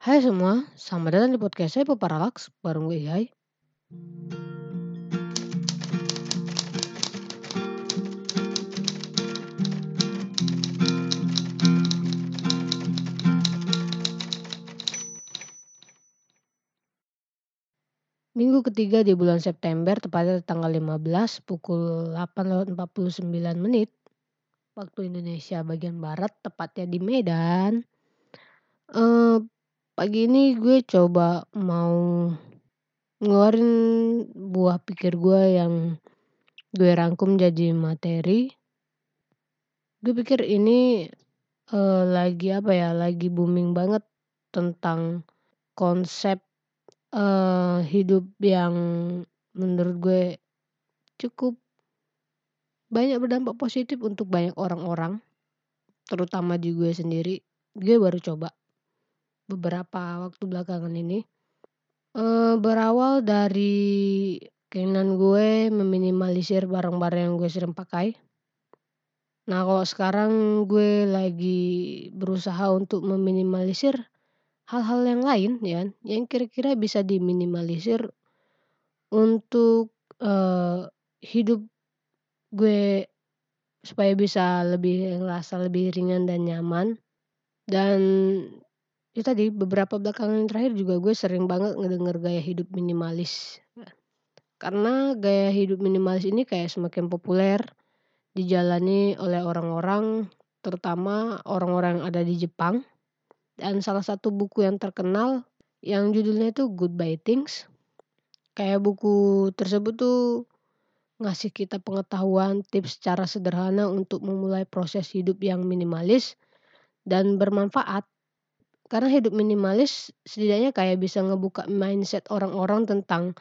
Hai semua, selamat datang di podcast saya Paparalax bareng gue Ihai. Minggu ketiga di bulan September tepatnya tanggal 15 pukul 8.49 menit waktu Indonesia bagian barat tepatnya di Medan. Eh, pagi ini gue coba mau ngeluarin buah pikir gue yang gue rangkum jadi materi. Gue pikir ini eh, lagi apa ya, lagi booming banget tentang konsep eh, hidup yang menurut gue cukup banyak berdampak positif untuk banyak orang-orang, terutama di gue sendiri. Gue baru coba beberapa waktu belakangan ini. Eh, berawal dari keinginan gue meminimalisir barang-barang yang gue sering pakai. Nah, kalau sekarang gue lagi berusaha untuk meminimalisir hal-hal yang lain ya, yang kira-kira bisa diminimalisir untuk eh, hidup gue supaya bisa lebih ngerasa lebih ringan dan nyaman. Dan itu tadi beberapa belakangan terakhir juga gue sering banget ngedenger gaya hidup minimalis. Karena gaya hidup minimalis ini kayak semakin populer dijalani oleh orang-orang terutama orang-orang yang ada di Jepang. Dan salah satu buku yang terkenal yang judulnya itu Goodbye Things. Kayak buku tersebut tuh ngasih kita pengetahuan tips secara sederhana untuk memulai proses hidup yang minimalis dan bermanfaat. Karena hidup minimalis setidaknya kayak bisa ngebuka mindset orang-orang tentang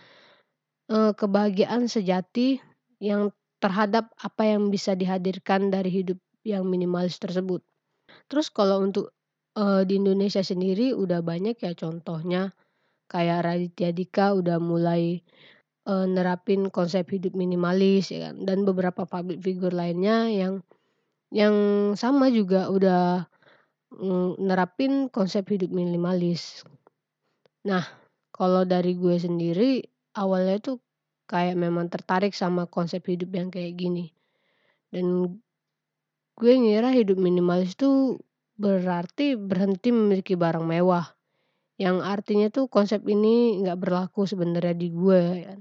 eh, kebahagiaan sejati yang terhadap apa yang bisa dihadirkan dari hidup yang minimalis tersebut. Terus kalau untuk eh, di Indonesia sendiri udah banyak ya contohnya kayak Raditya Dika udah mulai uh, nerapin konsep hidup minimalis ya kan dan beberapa public figure lainnya yang yang sama juga udah mm, nerapin konsep hidup minimalis. Nah, kalau dari gue sendiri awalnya tuh kayak memang tertarik sama konsep hidup yang kayak gini. Dan gue ngira hidup minimalis tuh berarti berhenti memiliki barang mewah. Yang artinya tuh konsep ini nggak berlaku sebenarnya di gue ya.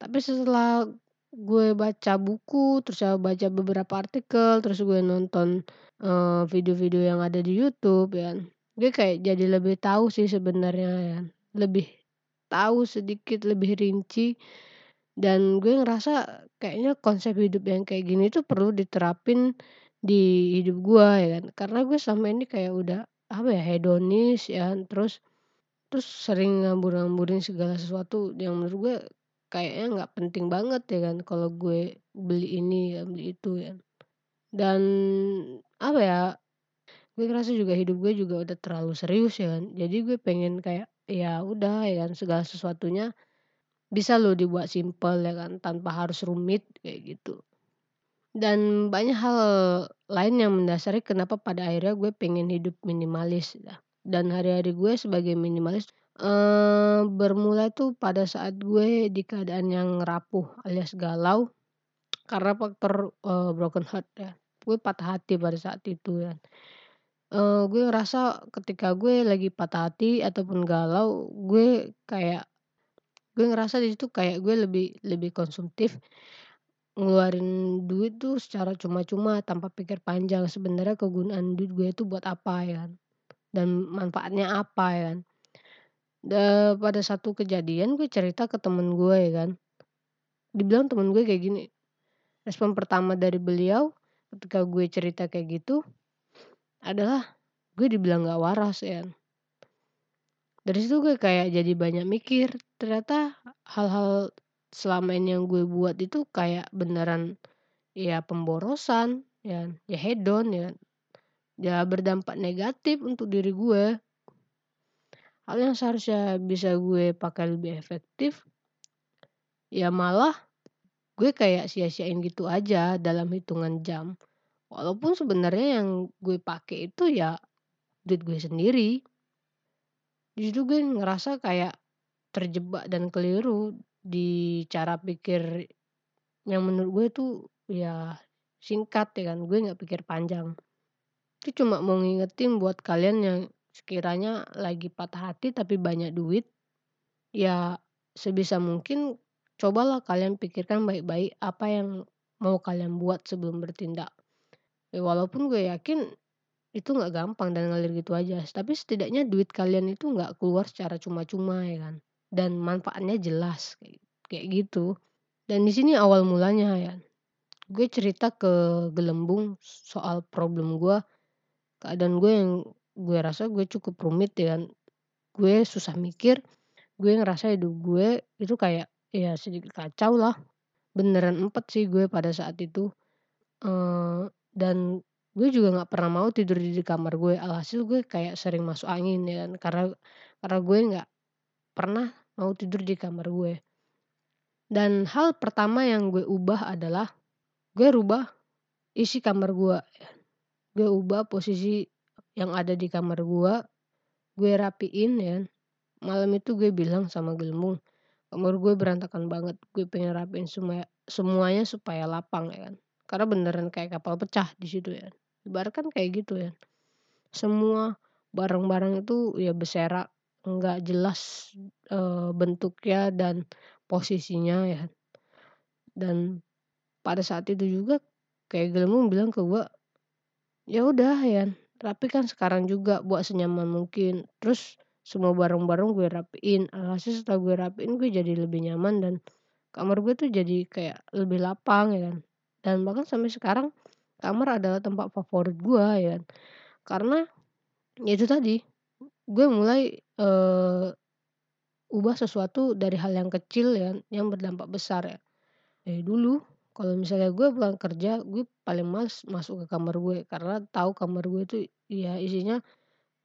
Tapi setelah gue baca buku, terus baca beberapa artikel, terus gue nonton eh, video-video yang ada di YouTube ya. Gue kayak jadi lebih tahu sih sebenarnya ya. Lebih tahu sedikit lebih rinci dan gue ngerasa kayaknya konsep hidup yang kayak gini tuh perlu diterapin di hidup gue ya kan. Karena gue selama ini kayak udah apa ya hedonis ya terus terus sering ngambur-ngamburin segala sesuatu yang menurut gue kayaknya nggak penting banget ya kan kalau gue beli ini ya beli itu ya dan apa ya gue ngerasa juga hidup gue juga udah terlalu serius ya kan. Jadi gue pengen kayak ya udah ya kan segala sesuatunya bisa loh dibuat simpel ya kan tanpa harus rumit kayak gitu. Dan banyak hal lain yang mendasari kenapa pada akhirnya gue pengen hidup minimalis ya. dan hari-hari gue sebagai minimalis eh, bermula tuh pada saat gue di keadaan yang rapuh alias galau karena faktor eh, broken heart ya gue patah hati pada saat itu ya. Uh, gue ngerasa ketika gue lagi patah hati ataupun galau, gue kayak gue ngerasa di situ kayak gue lebih lebih konsumtif, ngeluarin duit tuh secara cuma-cuma tanpa pikir panjang sebenarnya kegunaan duit gue itu buat apa ya kan, dan manfaatnya apa ya kan. Da pada satu kejadian gue cerita ke temen gue ya kan, dibilang temen gue kayak gini, respon pertama dari beliau ketika gue cerita kayak gitu adalah gue dibilang gak waras ya. Dari situ gue kayak jadi banyak mikir, ternyata hal-hal selama ini yang gue buat itu kayak beneran ya pemborosan, ya, ya hedon ya. Ya berdampak negatif untuk diri gue. Hal yang seharusnya bisa gue pakai lebih efektif, ya malah gue kayak sia-siain gitu aja dalam hitungan jam. Walaupun sebenarnya yang gue pakai itu ya duit gue sendiri. Di situ gue ngerasa kayak terjebak dan keliru di cara pikir yang menurut gue tuh ya singkat ya kan, gue nggak pikir panjang. Itu cuma mau ngingetin buat kalian yang sekiranya lagi patah hati tapi banyak duit, ya sebisa mungkin cobalah kalian pikirkan baik-baik apa yang mau kalian buat sebelum bertindak. Ya walaupun gue yakin itu nggak gampang dan ngalir gitu aja, tapi setidaknya duit kalian itu nggak keluar secara cuma-cuma ya kan, dan manfaatnya jelas kayak gitu. Dan di sini awal mulanya ya, gue cerita ke Gelembung soal problem gue, keadaan gue yang gue rasa gue cukup rumit ya kan, gue susah mikir, gue ngerasa hidup gue itu kayak ya sedikit kacau lah, beneran empat sih gue pada saat itu, dan gue juga nggak pernah mau tidur di kamar gue, alhasil gue kayak sering masuk angin ya kan, karena karena gue nggak pernah mau tidur di kamar gue. Dan hal pertama yang gue ubah adalah, gue rubah isi kamar gue. Gue ubah posisi yang ada di kamar gue, gue rapiin ya, malam itu gue bilang sama Gelembung, "Kamar gue berantakan banget, gue pengen rapiin semua semuanya supaya lapang," ya kan, karena beneran kayak kapal pecah di situ ya, ibaratkan kayak gitu ya. Semua barang-barang itu ya berserak, nggak jelas, eee, bentuknya dan posisinya ya. Dan pada saat itu juga kayak Gelembung bilang ke gue, "Ya udah ya, rapikan sekarang juga buat senyaman mungkin." Terus semua barang-barang gue rapiin, alhasil setelah gue rapiin gue jadi lebih nyaman dan kamar gue tuh jadi kayak lebih lapang ya kan. Dan bahkan sampai sekarang kamar adalah tempat favorit gue ya kan. Karena ya itu tadi, gue mulai, eee, ubah sesuatu dari hal yang kecil ya, yang berdampak besar ya. Dari dulu kalau misalnya gue pulang kerja, gue paling males masuk ke kamar gue karena tahu kamar gue itu ya isinya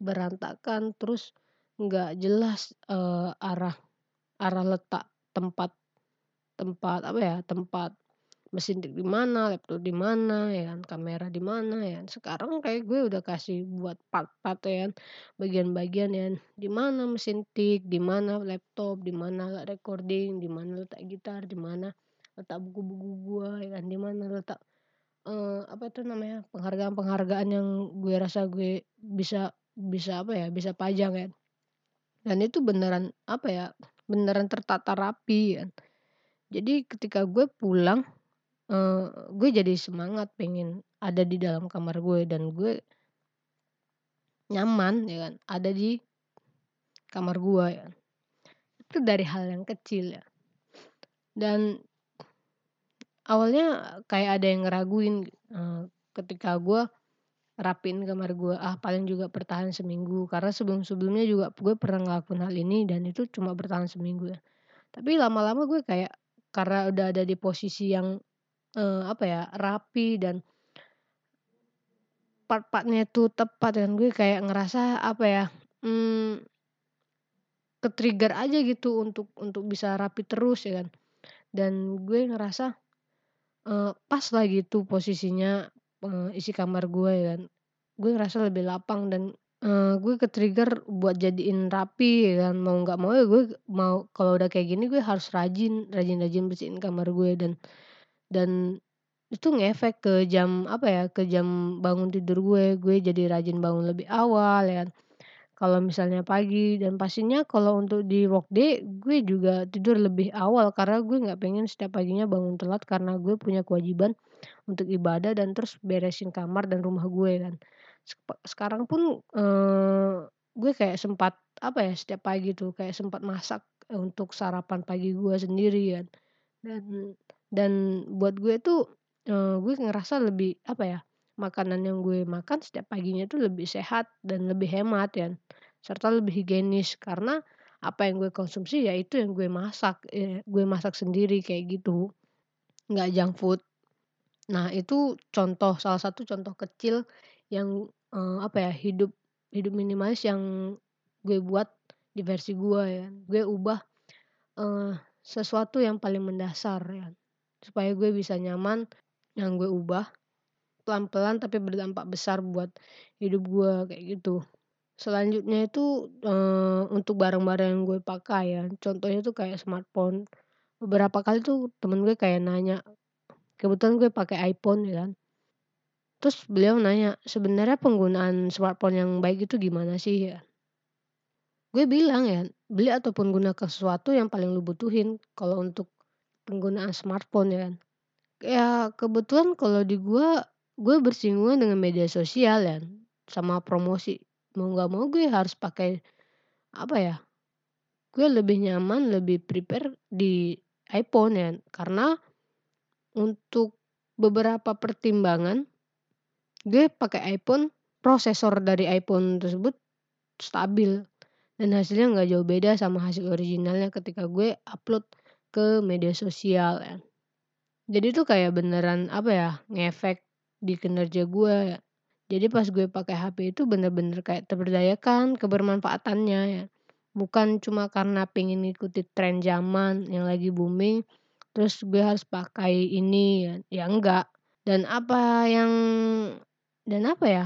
berantakan, terus nggak jelas, eee, arah arah letak tempat tempat apa ya, tempat mesin di mana, laptop di mana ya kan, kamera di mana ya kan. Sekarang kayak gue udah kasih buat part-part ya kan, bagian-bagian ya kan, di mana mesin tik, di mana laptop, di mana recording, di mana letak gitar, di mana letak buku-buku gue ya kan, di mana letak, eee, apa itu namanya, penghargaan-penghargaan yang gue rasa gue bisa bisa apa ya, bisa pajang ya. Dan itu beneran apa ya, beneran tertata rapi ya. Jadi ketika gue pulang, eee, gue jadi semangat pengen ada di dalam kamar gue dan gue nyaman ya kan, ada di kamar gue ya. Itu dari hal yang kecil ya. Dan awalnya kayak ada yang ngeraguin, eee, ketika gue rapiin kamar gue, ah paling juga bertahan seminggu, karena sebelum-sebelumnya juga gue pernah ngelakuin hal ini dan itu cuma bertahan seminggu ya. Tapi lama-lama gue kayak karena udah ada di posisi yang, eee, apa ya, rapi dan part-partnya itu tepat dan gue kayak ngerasa apa ya, mmm ke-trigger aja gitu untuk untuk bisa rapi terus ya kan. Dan gue ngerasa, eee, pas lah gitu posisinya, eee, isi kamar gue ya kan. Gue ngerasa lebih lapang dan, eee, gue ke-trigger buat jadiin rapi kan, mau nggak mau ya gue mau kalau udah kayak gini gue harus rajin rajin-rajin bersihin kamar gue dan dan itu ngefek ke jam apa ya, ke jam bangun tidur gue, gue jadi rajin bangun lebih awal ya kan. Kalau misalnya pagi dan pastinya kalau untuk di workday gue juga tidur lebih awal karena gue nggak pengen setiap paginya bangun telat karena gue punya kewajiban untuk ibadah dan terus beresin kamar dan rumah gue kan. Sekarang pun, eee, gue kayak sempat apa ya, setiap pagi tuh kayak sempat masak, eee, untuk sarapan pagi gue sendiri kan. Dan dan buat gue tuh, eee, gue ngerasa lebih apa ya, makanan yang gue makan setiap paginya tuh lebih sehat dan lebih hemat ya, serta lebih higienis karena apa yang gue konsumsi ya itu yang gue masak, eee, gue masak sendiri kayak gitu, nggak junk food. Nah itu contoh salah satu contoh kecil yang, eee, apa ya, hidup hidup minimalis yang gue buat di versi gue ya, gue ubah, eee, sesuatu yang paling mendasar ya, supaya gue bisa nyaman, yang gue ubah pelan-pelan tapi berdampak besar buat hidup gue kayak gitu. Selanjutnya itu, eee, untuk barang-barang yang gue pakai ya, contohnya tuh kayak smartphone. Beberapa kali tuh temen gue kayak nanya, kebetulan gue pakai iPhone ya kan. Terus beliau nanya, "Sebenarnya penggunaan smartphone yang baik itu gimana sih?" Ya. Gue bilang ya, beli ataupun gunakan sesuatu yang paling lu butuhin kalau untuk penggunaan smartphone ya kan. Ya kebetulan kalau di gue, gue bersinggungan dengan media sosial ya, sama promosi. Mau nggak mau gue harus pakai, apa ya, gue lebih nyaman, lebih prepare di iPhone ya, karena untuk beberapa pertimbangan, gue pakai iPhone, prosesor dari iPhone tersebut stabil dan hasilnya nggak jauh beda sama hasil originalnya ketika gue upload ke media sosial ya. Jadi tuh kayak beneran apa ya, ngefek di kinerja gue ya. Jadi pas gue pakai HP itu bener-bener kayak terberdayakan kebermanfaatannya ya. Bukan cuma karena pengen ngikutin tren zaman yang lagi booming, terus gue harus pakai ini ya, ya enggak. Dan apa yang dan apa ya,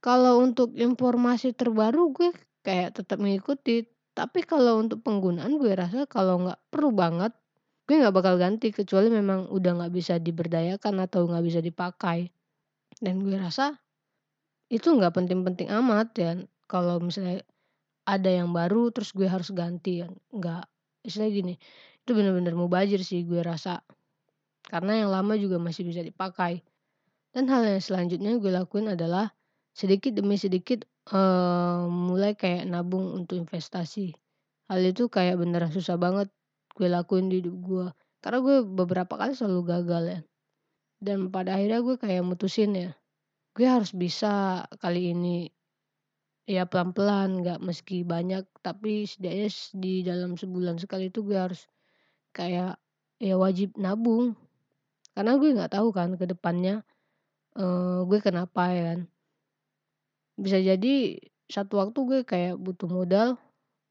kalau untuk informasi terbaru gue kayak tetap mengikuti, tapi kalau untuk penggunaan gue rasa kalau nggak perlu banget, gue nggak bakal ganti kecuali memang udah nggak bisa diberdayakan atau nggak bisa dipakai. Dan gue rasa itu nggak penting-penting amat ya, kalau misalnya ada yang baru terus gue harus ganti ya, nggak. Istilahnya gini, itu bener-bener mubazir sih gue rasa. Karena yang lama juga masih bisa dipakai. Dan hal yang selanjutnya gue lakuin adalah sedikit demi sedikit, eee, mulai kayak nabung untuk investasi. Hal itu kayak beneran susah banget gue lakuin di hidup gue, karena gue beberapa kali selalu gagal ya. Dan pada akhirnya gue kayak mutusin ya, gue harus bisa kali ini. Ya pelan-pelan, nggak meski banyak, tapi setidaknya di dalam sebulan sekali itu gue harus kayak ya wajib nabung. Karena gue nggak tahu kan ke depannya, eee, gue kenapa ya kan. Bisa jadi satu waktu gue kayak butuh modal,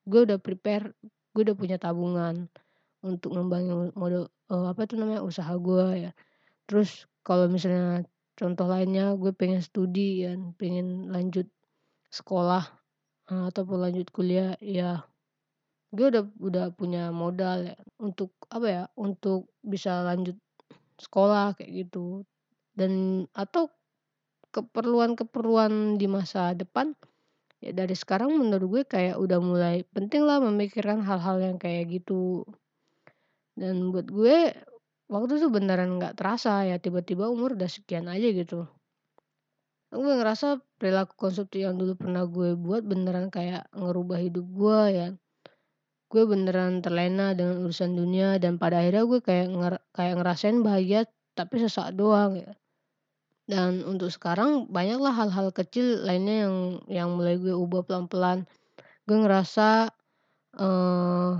gue udah prepare, gue udah punya tabungan untuk ngembangin modal, eee, apa itu namanya, usaha gue ya. Terus kalau misalnya contoh lainnya gue pengen studi kan, pengen lanjut sekolah, eee, ataupun lanjut kuliah, ya gue udah udah punya modal ya untuk apa ya, untuk bisa lanjut sekolah kayak gitu. Dan atau keperluan-keperluan di masa depan, ya dari sekarang menurut gue kayak udah mulai penting lah memikirkan hal-hal yang kayak gitu. Dan buat gue, waktu itu beneran nggak terasa ya tiba-tiba umur udah sekian aja gitu. Gue ngerasa perilaku konsumtif yang dulu pernah gue buat beneran kayak ngerubah hidup gue ya. Gue beneran terlena dengan urusan dunia dan pada akhirnya gue kayak nger kayak ngerasain bahagia tapi sesaat doang ya. Dan untuk sekarang banyaklah hal-hal kecil lainnya yang yang mulai gue ubah pelan-pelan. Gue ngerasa, eee,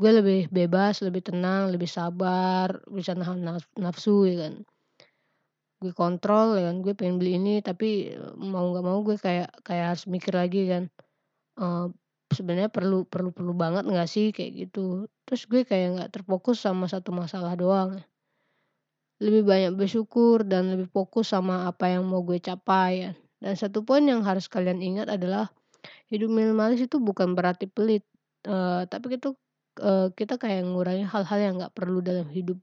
gue lebih bebas, lebih tenang, lebih sabar, bisa nahan naf nafsu ya kan. Gue kontrol ya kan, gue pengen beli ini tapi mau nggak mau gue kayak kayak harus mikir lagi kan, eee, sebenarnya perlu perlu perlu banget nggak sih kayak gitu. Terus gue kayak nggak terfokus sama satu masalah doang. Lebih banyak bersyukur dan lebih fokus sama apa yang mau gue capai ya. Dan satu poin yang harus kalian ingat adalah hidup minimalis itu bukan berarti pelit, eee, tapi itu, eee, kita kayak ngurangi hal-hal yang nggak perlu dalam hidup.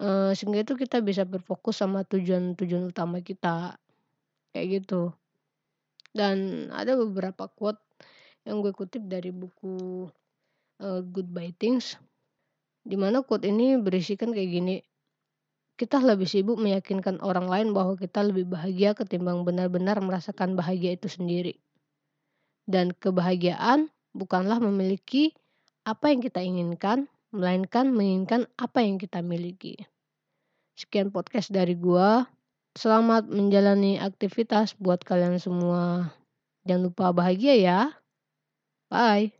Eee, sehingga itu kita bisa berfokus sama tujuan-tujuan utama kita, kayak gitu. Dan ada beberapa quote yang gue kutip dari buku, eee, Goodbye Things. Di mana quote ini berisikan kayak gini, "Kita lebih sibuk meyakinkan orang lain bahwa kita lebih bahagia ketimbang benar-benar merasakan bahagia itu sendiri." Dan kebahagiaan bukanlah memiliki apa yang kita inginkan, melainkan menginginkan apa yang kita miliki. Sekian podcast dari gua. Selamat menjalani aktivitas buat kalian semua. Jangan lupa bahagia ya. Bye.